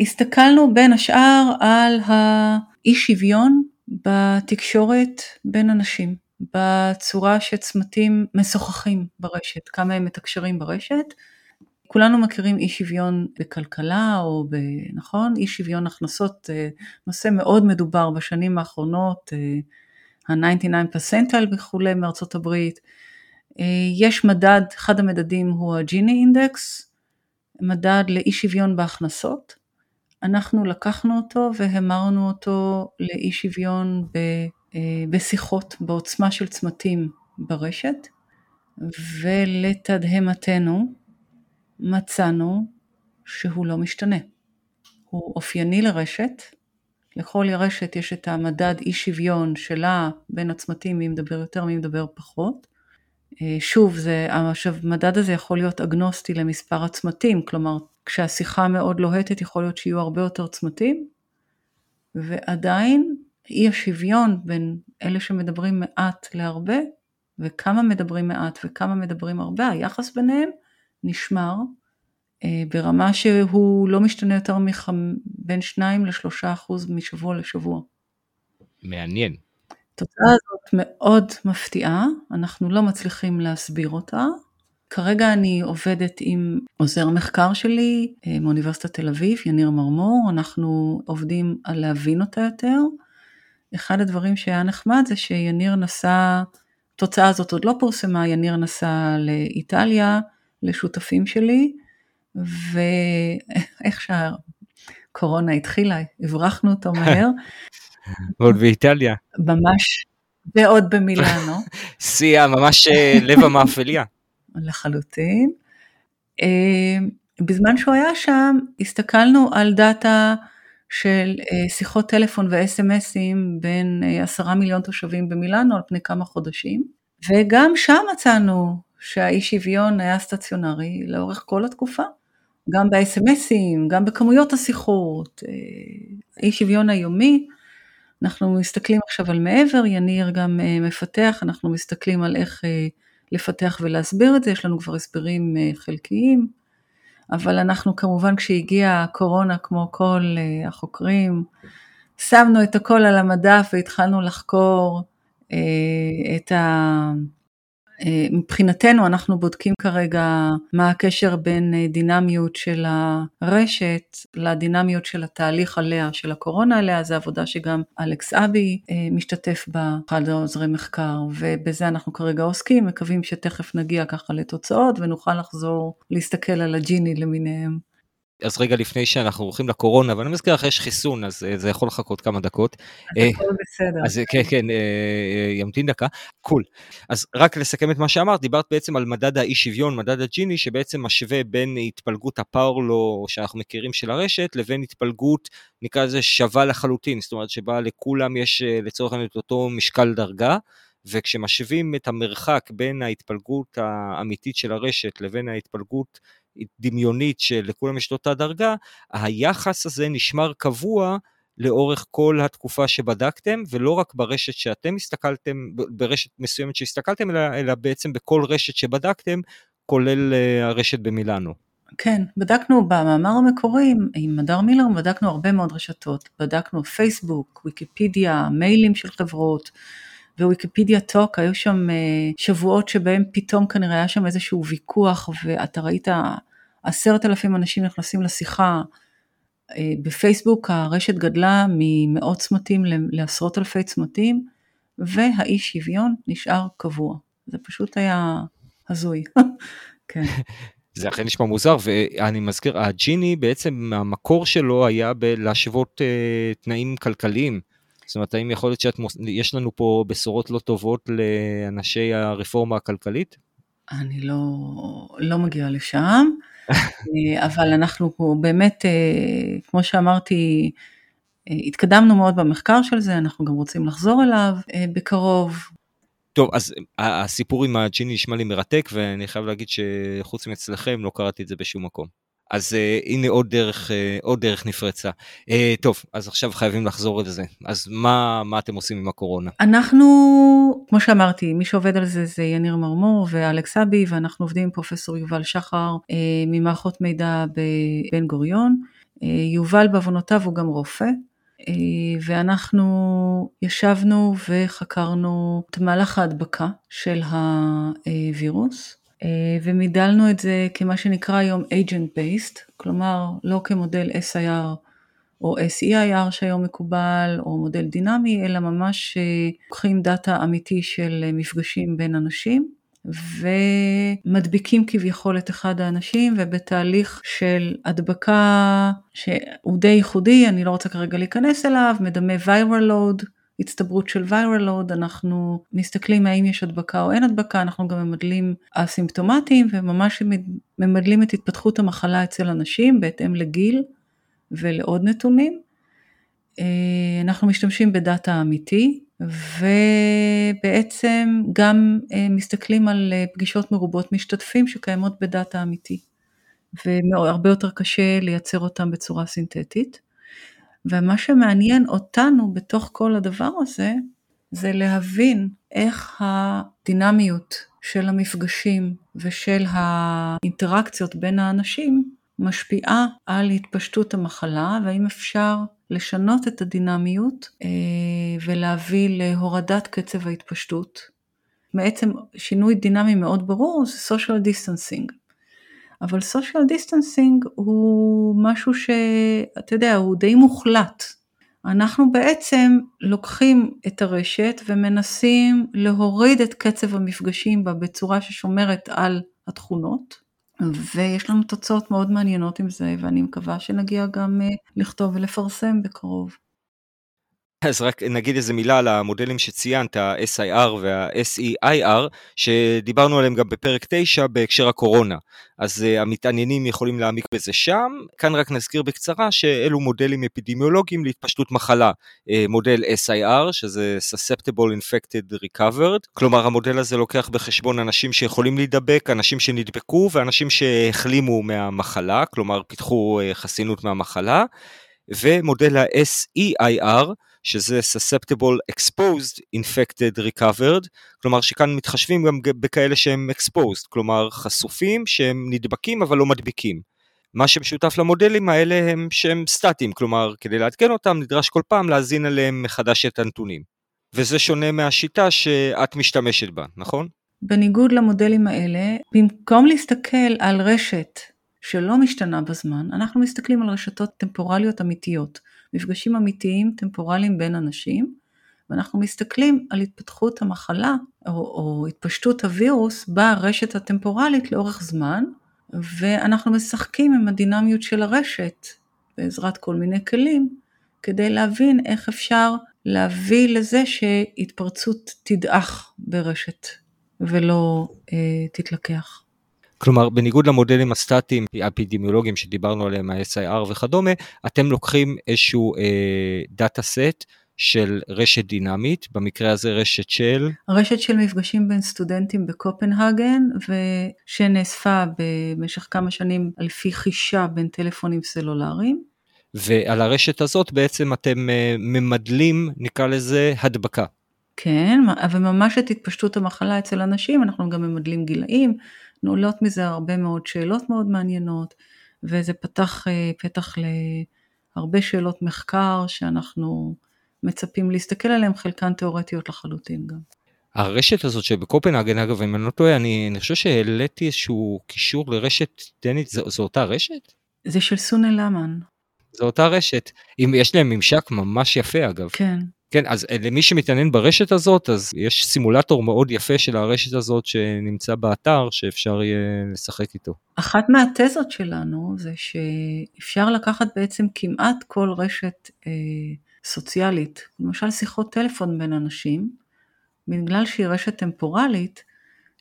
הסתכלנו בין השאר על האי שוויון בתקשורת בין אנשים. בצורה שצמתים משוחחים ברשת, כמה הם מתקשרים ברשת. כולנו מכירים אי שוויון בכלכלה, או ב... נכון? אי שוויון הכנסות, אה, נושא מאוד מדובר בשנים האחרונות, ה-99 פרסנטל וכולי מארצות הברית. אה, יש מדד, אחד המדדים הוא הג'יני אינדקס, מדד לאי שוויון בהכנסות. אנחנו לקחנו אותו והמרנו אותו לאי שוויון ב... אה, בשיחות בעוצמה של צמתים ברשת, ולתדהמתנו מצאנו שהוא לא משתנה. הוא אופייני לרשת, לכל רשת יש את המדד אי שוויון שלה בין הצמתים, מי מדבר יותר, מי מדבר פחות. אה, שוב, זה, המדד הזה יכול להיות אגנוסטי למספר הצמתים, כלומר, כשהשיחה מאוד לוהטת יכול להיות שיהיו הרבה יותר צמתים, ועדיין אי השוויון בין אלה שמדברים מעט להרבה, וכמה מדברים מעט וכמה מדברים הרבה, היחס ביניהם נשמר ברמה שהוא לא משתנה יותר מבין 2 ל-3 אחוז משבוע לשבוע. מעניין. התוצאה הזאת מאוד מפתיעה, אנחנו לא מצליחים להסביר אותה. כרגע אני עובדת עם עוזר מחקר שלי אה, מאוניברסיטת תל אביב, יניר מרמור, אנחנו עובדים על להבין אותה יותר. אחד הדברים שהיה נחמד זה שיניר נסע, התוצאה הזאת עוד לא פורסמה, יניר נסע לאיטליה, לשותפים שלי, ואיך שהקורונה התחילה, הברחנו אותו מהר. ועוד באיטליה. ממש, ועוד במילאנו. שיא, ממש אה, לב המאפליה. לחלוטין. אה, בזמן שהוא היה שם, הסתכלנו על דאטה של אה, שיחות טלפון ו-SMSים בין עשרה מיליון תושבים במילאנו על פני כמה חודשים, וגם שם מצאנו שהאי שוויון היה סטציונרי לאורך כל התקופה, גם ב-SMSים, גם בכמויות השיחות, אה, אי שוויון היומי. אנחנו מסתכלים עכשיו על מעבר, יניר גם מפתח, אנחנו מסתכלים על איך לפתח ולהסביר את זה, יש לנו כבר הסברים חלקיים. אבל אנחנו כמובן כשהגיעה הקורונה כמו כל אה, החוקרים, שמנו את הכל על המדף והתחלנו לחקור אה, את ה... אה, מבחינתנו אנחנו בודקים כרגע מה הקשר בין דינמיות של הרשת לדינמיות של התהליך עליה, של הקורונה עליה, זו עבודה שגם אלכס אבי משתתף בה, אחד העוזרי מחקר, ובזה אנחנו כרגע עוסקים, מקווים שתכף נגיע ככה לתוצאות ונוכל לחזור להסתכל על הג'יני למיניהם. אז רגע לפני שאנחנו הולכים לקורונה, ואני מזכיר לך, יש חיסון, אז אה, זה יכול לחכות כמה דקות. אה, הכל בסדר. אז כן, כן, ימתין דקה. קול. אז רק לסכם את מה שאמרת, דיברת בעצם על מדד האי שוויון, מדד הג'יני, שבעצם משווה בין התפלגות הפאורלו שאנחנו מכירים של הרשת, לבין התפלגות, נקרא לזה שווה לחלוטין, זאת אומרת שבה לכולם יש אה, לצורך העניין את אותו משקל דרגה. וכשמשווים את המרחק בין ההתפלגות האמיתית של הרשת לבין ההתפלגות דמיונית שלכולם יש אותה דרגה, היחס הזה נשמר קבוע לאורך כל התקופה שבדקתם, ולא רק ברשת שאתם הסתכלתם, ברשת מסוימת שהסתכלתם, אלא, אלא בעצם בכל רשת שבדקתם, כולל uh, הרשת במילאנו. כן, בדקנו במאמר המקורי עם מדר מילר, בדקנו הרבה מאוד רשתות, בדקנו פייסבוק, ויקיפדיה, מיילים של חברות, וויקיפדיה טוק, היו שם אה, שבועות שבהם פתאום כנראה היה שם איזשהו ויכוח, ואתה ראית עשרת אלפים אנשים נכנסים לשיחה. אה, בפייסבוק הרשת גדלה ממאות צמתים לעשרות אלפי צמתים, והאי שוויון נשאר קבוע. זה פשוט היה הזוי. כן. זה אכן נשמע מוזר, ואני מזכיר, הג'יני בעצם המקור שלו היה בלהשוות uh, תנאים כלכליים. זאת אומרת, האם יכול להיות שיש לנו פה בשורות לא טובות לאנשי הרפורמה הכלכלית? אני לא, לא מגיעה לשם. אבל אנחנו פה באמת, כמו שאמרתי, התקדמנו מאוד במחקר של זה, אנחנו גם רוצים לחזור אליו בקרוב. טוב, אז הסיפור עם הג'יני נשמע לי מרתק, ואני חייב להגיד שחוץ מאצלכם לא קראתי את זה בשום מקום. אז uh, הנה עוד דרך, uh, עוד דרך נפרצה. Uh, טוב, אז עכשיו חייבים לחזור לזה. אז מה, מה אתם עושים עם הקורונה? אנחנו, כמו שאמרתי, מי שעובד על זה זה יניר מרמור ואלכס אבי, ואנחנו עובדים עם פרופסור יובל שחר uh, ממערכות מידע בבן גוריון. Uh, יובל בעוונותיו הוא גם רופא, ואנחנו ישבנו וחקרנו את מהלך ההדבקה של הווירוס. אה, ומידלנו את זה כמה שנקרא היום agent based, כלומר לא כמודל SIR או SEIR שהיום מקובל, או מודל דינמי, אלא ממש אה, לוקחים דאטה אמיתי של אה, מפגשים בין אנשים, ומדביקים כביכול את אחד האנשים, ובתהליך של הדבקה שהוא די ייחודי, אני לא רוצה כרגע להיכנס אליו, מדמה viral load, הצטברות של viral load, אנחנו מסתכלים האם יש הדבקה או אין הדבקה, אנחנו גם ממדלים אסימפטומטיים וממש ממדלים את התפתחות המחלה אצל אנשים בהתאם לגיל ולעוד נתונים. אה, אנחנו משתמשים בדאטה אמיתי ובעצם גם אה, מסתכלים על אה, פגישות מרובות משתתפים שקיימות בדאטה אמיתי והרבה יותר קשה לייצר אותם בצורה סינתטית. ומה שמעניין אותנו בתוך כל הדבר הזה, זה להבין איך הדינמיות של המפגשים ושל האינטראקציות בין האנשים משפיעה על התפשטות המחלה, והאם אפשר לשנות את הדינמיות אה, ולהביא להורדת קצב ההתפשטות. בעצם שינוי דינמי מאוד ברור זה social distancing. אבל social distancing הוא משהו שאתה יודע, הוא די מוחלט. אנחנו בעצם לוקחים את הרשת ומנסים להוריד את קצב המפגשים בה בצורה ששומרת על התכונות, ויש לנו תוצאות מאוד מעניינות עם זה, ואני מקווה שנגיע גם אה, לכתוב ולפרסם בקרוב. אז רק נגיד איזה מילה על המודלים שציינת, ה-SIR וה-SEIR, שדיברנו עליהם גם בפרק 9 בהקשר הקורונה. אז uh, המתעניינים יכולים להעמיק בזה שם. כאן רק נזכיר בקצרה שאלו מודלים אפידמיולוגיים להתפשטות מחלה. Uh, מודל SIR, שזה Susceptible Infected Recovered, כלומר המודל הזה לוקח בחשבון אנשים שיכולים להידבק, אנשים שנדבקו ואנשים שהחלימו מהמחלה, כלומר פיתחו uh, חסינות מהמחלה. ומודל ה-SEIR, שזה Susceptible Exposed Infected Recovered, כלומר שכאן מתחשבים גם בכאלה שהם Exposed, כלומר חשופים שהם נדבקים אבל לא מדביקים. מה שמשותף למודלים האלה הם שהם סטטיים, כלומר כדי לעדכן אותם נדרש כל פעם להזין עליהם מחדש את הנתונים. וזה שונה מהשיטה שאת משתמשת בה, נכון? בניגוד למודלים האלה, במקום להסתכל על רשת שלא משתנה בזמן, אנחנו מסתכלים על רשתות טמפורליות אמיתיות. מפגשים אמיתיים טמפורליים בין אנשים, ואנחנו מסתכלים על התפתחות המחלה או, או התפשטות הווירוס ברשת הטמפורלית לאורך זמן, ואנחנו משחקים עם הדינמיות של הרשת בעזרת כל מיני כלים, כדי להבין איך אפשר להביא לזה שהתפרצות תדעך ברשת ולא אה, תתלקח. כלומר, בניגוד למודלים הסטטיים האפידמיולוגיים שדיברנו עליהם, ה-SIR וכדומה, אתם לוקחים איזשהו אה, דאטה סט של רשת דינמית, במקרה הזה רשת של? רשת של מפגשים בין סטודנטים בקופנהגן, ושנאספה במשך כמה שנים על פי חישה בין טלפונים סלולריים. ועל הרשת הזאת בעצם אתם אה, ממדלים, נקרא לזה, הדבקה. כן, וממש את התפשטות המחלה אצל אנשים, אנחנו גם ממדלים גילאים, עולות מזה הרבה מאוד שאלות מאוד מעניינות, וזה פתח אה, פתח להרבה שאלות מחקר שאנחנו מצפים להסתכל עליהן, חלקן תיאורטיות לחלוטין גם. הרשת הזאת שבקופנהגן, אגב, אם אני לא טועה, אני, אני חושב שהעליתי איזשהו קישור לרשת דנית, זו, זו אותה רשת? זה של סונה למן. זו אותה רשת. אם יש להם ממשק ממש יפה, אגב. כן. כן, אז אה, למי שמתעניין ברשת הזאת, אז יש סימולטור מאוד יפה של הרשת הזאת שנמצא באתר, שאפשר יהיה לשחק איתו. אחת מהתזות שלנו זה שאפשר לקחת בעצם כמעט כל רשת אה, סוציאלית, למשל שיחות טלפון בין אנשים, בגלל שהיא רשת טמפורלית,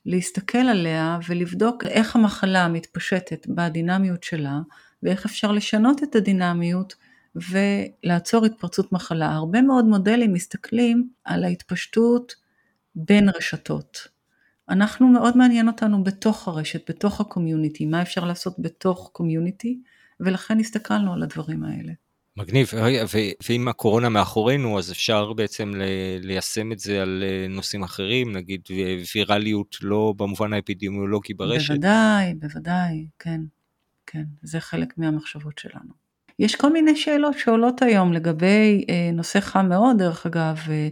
להסתכל עליה ולבדוק איך המחלה מתפשטת בדינמיות שלה ואיך אפשר לשנות את הדינמיות ולעצור התפרצות מחלה. הרבה מאוד מודלים מסתכלים על ההתפשטות בין רשתות. אנחנו מאוד מעניין אותנו בתוך הרשת, בתוך הקומיוניטי, מה אפשר לעשות בתוך קומיוניטי, ולכן הסתכלנו על הדברים האלה. מגניב, ואם הקורונה מאחורינו, אז אפשר בעצם ליישם את זה על אה, נושאים אחרים, נגיד ויראליות לא במובן האפידמיולוגי ברשת? בוודאי, בוודאי, כן, כן, זה חלק מהמחשבות שלנו. יש כל מיני שאלות שעולות היום לגבי אה, נושא חם מאוד, דרך אגב, אה,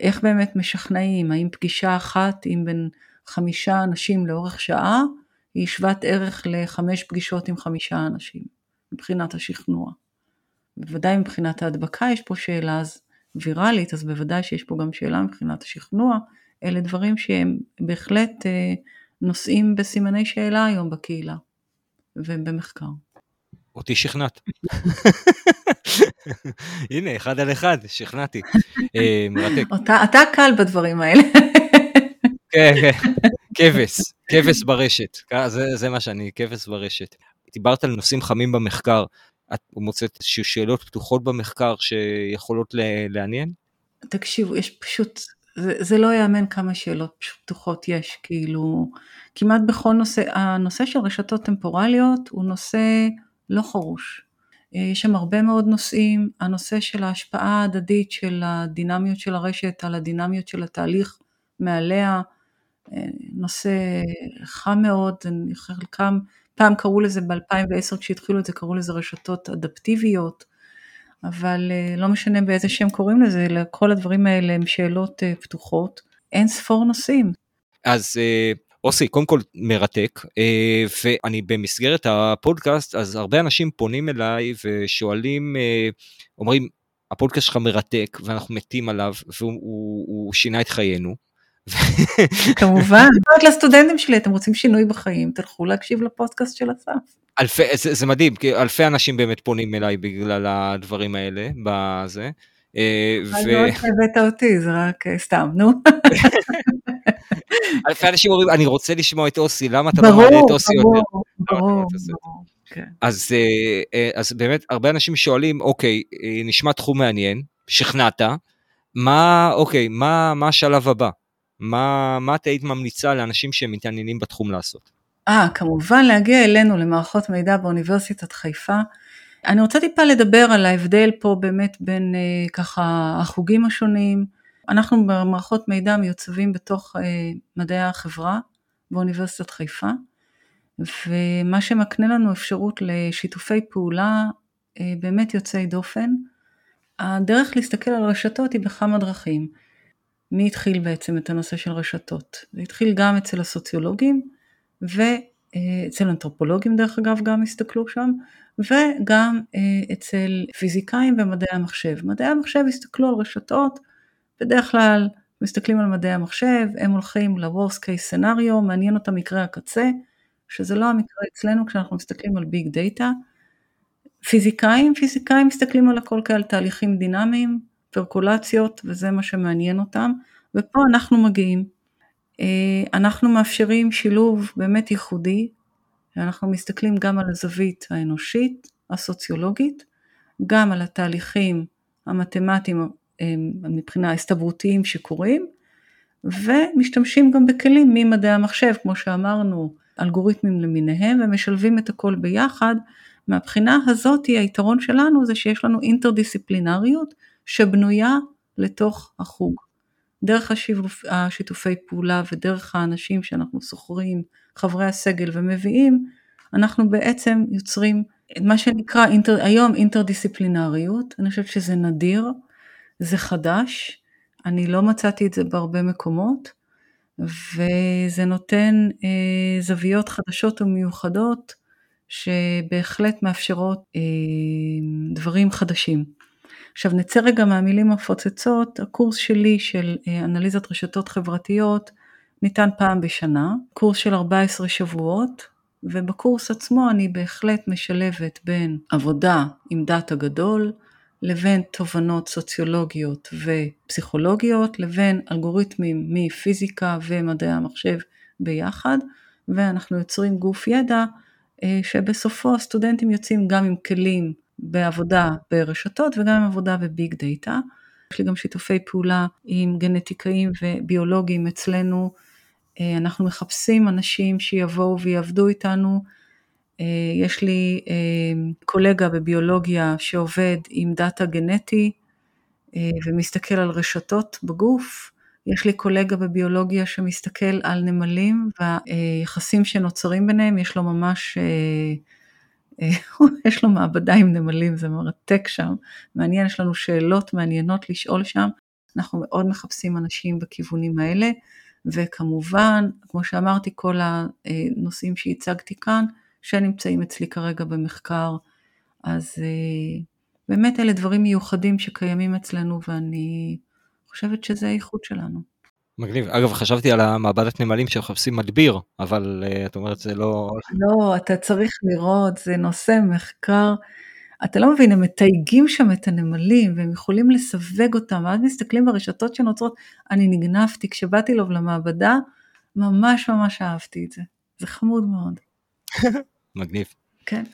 איך באמת משכנעים, האם פגישה אחת עם בין חמישה אנשים לאורך שעה, היא שוות ערך לחמש פגישות עם חמישה אנשים, מבחינת השכנוע. בוודאי מבחינת ההדבקה יש פה שאלה אז ויראלית, אז בוודאי שיש פה גם שאלה מבחינת השכנוע. אלה דברים שהם בהחלט אה, נושאים בסימני שאלה היום בקהילה ובמחקר. אותי שכנעת. הנה, אחד על אחד, שכנעתי. אה, מרתק. אתה קל בדברים האלה. כן, כן, כבש, כבש ברשת. זה, זה מה שאני, כבש ברשת. דיברת על נושאים חמים במחקר. את מוצאת שאלות פתוחות במחקר שיכולות לעניין? תקשיבו, יש פשוט, זה, זה לא ייאמן כמה שאלות פתוחות יש, כאילו, כמעט בכל נושא, הנושא של רשתות טמפורליות הוא נושא לא חרוש. יש שם הרבה מאוד נושאים, הנושא של ההשפעה ההדדית של הדינמיות של הרשת על הדינמיות של התהליך מעליה, נושא חם מאוד, חלקם פעם קראו לזה ב-2010 כשהתחילו את זה, קראו לזה רשתות אדפטיביות, אבל אה, לא משנה באיזה שם קוראים לזה, כל הדברים האלה הם שאלות אה, פתוחות, אין ספור נושאים. אז אה, אוסי, קודם כל מרתק, ואני במסגרת הפודקאסט, אז הרבה אנשים פונים אליי ושואלים, אומרים, הפודקאסט שלך מרתק ואנחנו מתים עליו והוא שינה את חיינו. כמובן, רק לסטודנטים שלי, אתם רוצים שינוי בחיים, תלכו להקשיב לפודקאסט של אסף. אלפי, זה, זה מדהים, כי אלפי אנשים באמת פונים אליי בגלל הדברים האלה, בזה. אה, ו... לא הבאת אותי, זה רק אה, סתם, נו. אלפי אנשים אומרים, אני רוצה לשמוע את אוסי, למה אתה לא מעלה את אוסי יותר? ברור, ברור. כן. אז, אה, אז באמת, הרבה אנשים שואלים, אוקיי, נשמע תחום מעניין, שכנעת, מה, אוקיי, מה, מה השלב הבא? מה, מה את היית ממליצה לאנשים שמתעניינים בתחום לעשות? אה, כמובן להגיע אלינו למערכות מידע באוניברסיטת חיפה. אני רוצה טיפה לדבר על ההבדל פה באמת בין אה, ככה החוגים השונים. אנחנו במערכות מידע מיוצבים בתוך אה, מדעי החברה באוניברסיטת חיפה, ומה שמקנה לנו אפשרות לשיתופי פעולה אה, באמת יוצאי דופן. הדרך להסתכל על רשתות היא בכמה דרכים. מי התחיל בעצם את הנושא של רשתות? זה התחיל גם אצל הסוציולוגים ואצל אנתרופולוגים דרך אגב גם הסתכלו שם וגם אה, אצל פיזיקאים ומדעי המחשב. מדעי המחשב הסתכלו על רשתות, בדרך כלל מסתכלים על מדעי המחשב, הם הולכים ל-Worst case scenario, מעניין אותם מקרה הקצה, שזה לא המקרה אצלנו כשאנחנו מסתכלים על ביג דאטה. פיזיקאים, פיזיקאים מסתכלים על הכל כעל תהליכים דינמיים, פרקולציות וזה מה שמעניין אותם, ופה אנחנו מגיעים. אה, אנחנו מאפשרים שילוב באמת ייחודי, אנחנו מסתכלים גם על הזווית האנושית, הסוציולוגית, גם על התהליכים המתמטיים מבחינה הסתברותיים שקורים, ומשתמשים גם בכלים ממדעי המחשב, כמו שאמרנו, אלגוריתמים למיניהם, ומשלבים את הכל ביחד. מהבחינה הזאת היתרון שלנו זה שיש לנו אינטרדיסציפלינריות שבנויה לתוך החוג. דרך השיתוף, השיתופי פעולה ודרך האנשים שאנחנו שוכרים, חברי הסגל ומביאים, אנחנו בעצם יוצרים מה שנקרא אינטר, היום אינטרדיסציפלינריות, אני חושבת שזה נדיר, זה חדש, אני לא מצאתי את זה בהרבה מקומות, וזה נותן אה, זוויות חדשות ומיוחדות שבהחלט מאפשרות אה, דברים חדשים. עכשיו נצא רגע מהמילים המפוצצות, הקורס שלי של אה, אנליזת רשתות חברתיות ניתן פעם בשנה, קורס של 14 שבועות, ובקורס עצמו אני בהחלט משלבת בין עבודה עם דאטה גדול, לבין תובנות סוציולוגיות ופסיכולוגיות, לבין אלגוריתמים מפיזיקה ומדעי המחשב ביחד, ואנחנו יוצרים גוף ידע שבסופו הסטודנטים יוצאים גם עם כלים בעבודה ברשתות וגם עם עבודה ב big data. יש לי גם שיתופי פעולה עם גנטיקאים וביולוגים אצלנו. אנחנו מחפשים אנשים שיבואו ויעבדו איתנו. יש לי קולגה בביולוגיה שעובד עם דאטה גנטי ומסתכל על רשתות בגוף. יש לי קולגה בביולוגיה שמסתכל על נמלים והיחסים שנוצרים ביניהם, יש לו ממש, יש לו מעבדה עם נמלים, זה מרתק שם, מעניין, יש לנו שאלות מעניינות לשאול שם, אנחנו מאוד מחפשים אנשים בכיוונים האלה, וכמובן, כמו שאמרתי, כל הנושאים שהצגתי כאן, שנמצאים אצלי כרגע במחקר, אז באמת אלה דברים מיוחדים שקיימים אצלנו ואני חושבת שזה האיכות שלנו. מגניב. אגב, חשבתי על המעבדת נמלים שמחפשים מדביר, אבל uh, את אומרת זה לא... לא, אתה צריך לראות, זה נושא מחקר. אתה לא מבין, הם מתייגים שם את הנמלים והם יכולים לסווג אותם, ואז מסתכלים ברשתות שנוצרות. אני נגנבתי, כשבאתי לו למעבדה, ממש ממש אהבתי את זה. זה חמוד מאוד. מגניב. כן.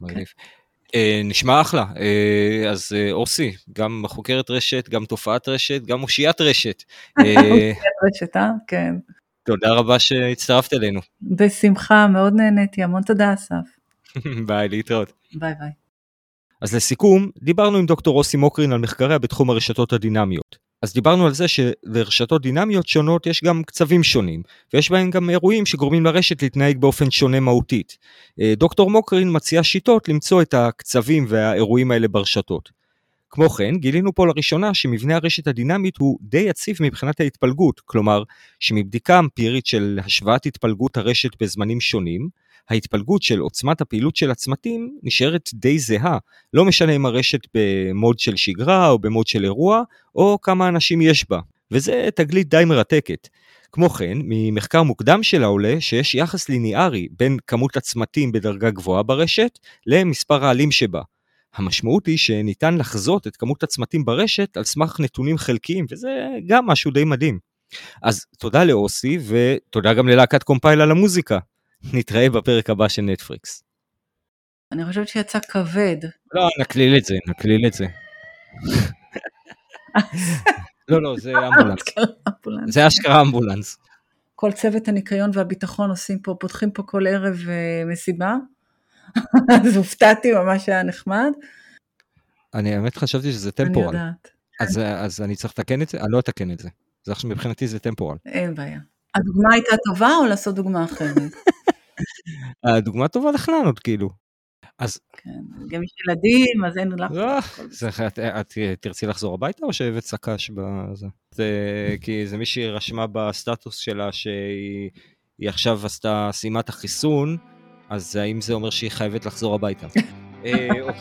מגניב. כן. אה, נשמע אחלה. אה, אז אה, אורסי, גם חוקרת רשת, גם תופעת רשת, גם אושיית רשת. אושיית רשת, אה? כן. תודה רבה שהצטרפת אלינו. בשמחה, מאוד נהניתי, המון תודה אסף. ביי, להתראות. ביי ביי. אז לסיכום, דיברנו עם דוקטור אוסי מוקרין על מחקריה בתחום הרשתות הדינמיות. אז דיברנו על זה שלרשתות דינמיות שונות יש גם קצבים שונים, ויש בהם גם אירועים שגורמים לרשת להתנהג באופן שונה מהותית. אה, דוקטור מוקרין מציעה שיטות למצוא את הקצבים והאירועים האלה ברשתות. כמו כן, גילינו פה לראשונה שמבנה הרשת הדינמית הוא די יציב מבחינת ההתפלגות, כלומר, שמבדיקה אמפירית של השוואת התפלגות הרשת בזמנים שונים, ההתפלגות של עוצמת הפעילות של הצמתים נשארת די זהה, לא משנה אם הרשת במוד של שגרה או במוד של אירוע, או כמה אנשים יש בה, וזה תגלית די מרתקת. כמו כן, ממחקר מוקדם שלה עולה שיש יחס ליניארי בין כמות הצמתים בדרגה גבוהה ברשת למספר העלים שבה. המשמעות היא שניתן לחזות את כמות הצמתים ברשת על סמך נתונים חלקיים, וזה גם משהו די מדהים. אז תודה לאוסי, ותודה גם ללהקת קומפייל על המוזיקה. נתראה בפרק הבא של נטפריקס. אני חושבת שיצא כבד. לא, נקליל את זה, נקליל את זה. לא, לא, זה אמבולנס. זה אשכרה אמבולנס. כל צוות הניקיון והביטחון עושים פה, פותחים פה כל ערב אה, מסיבה. אז הופתעתי, ממש היה נחמד. אני האמת חשבתי שזה טמפורל. אני יודעת. אז, אז אני צריך לתקן את זה? אני לא אתקן את זה. זה עכשיו מבחינתי זה טמפורל. אין בעיה. הדוגמה הייתה טובה או לעשות דוגמה אחרת? הדוגמה טובה לחננות כאילו. אז... כן, גם יש ילדים, אז אין לך... לא, את תרצי לחזור הביתה או שהבאת סק"ש בזה? כי זה מישהי רשמה בסטטוס שלה שהיא עכשיו עשתה, סיימה את החיסון, אז האם זה אומר שהיא חייבת לחזור הביתה? אה, אוקיי.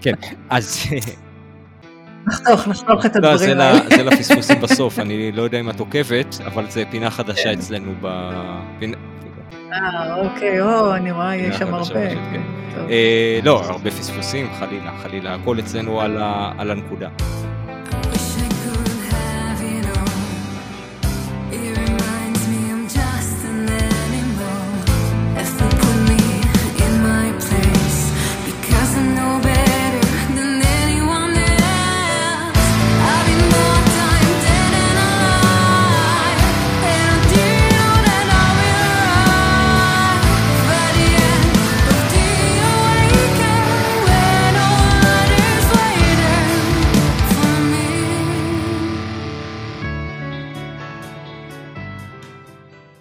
כן, אז... נחתוך, נחתוך את לא, הדברים האלה. זה לפספוסים בסוף, אני לא יודע אם את עוקבת, אבל זה פינה חדשה כן. אצלנו ב... אה, אוקיי, או, אני רואה, יש שם הרבה. כן. אה, לא, הרבה פספוסים, חלילה, חלילה, הכל אצלנו על הנקודה.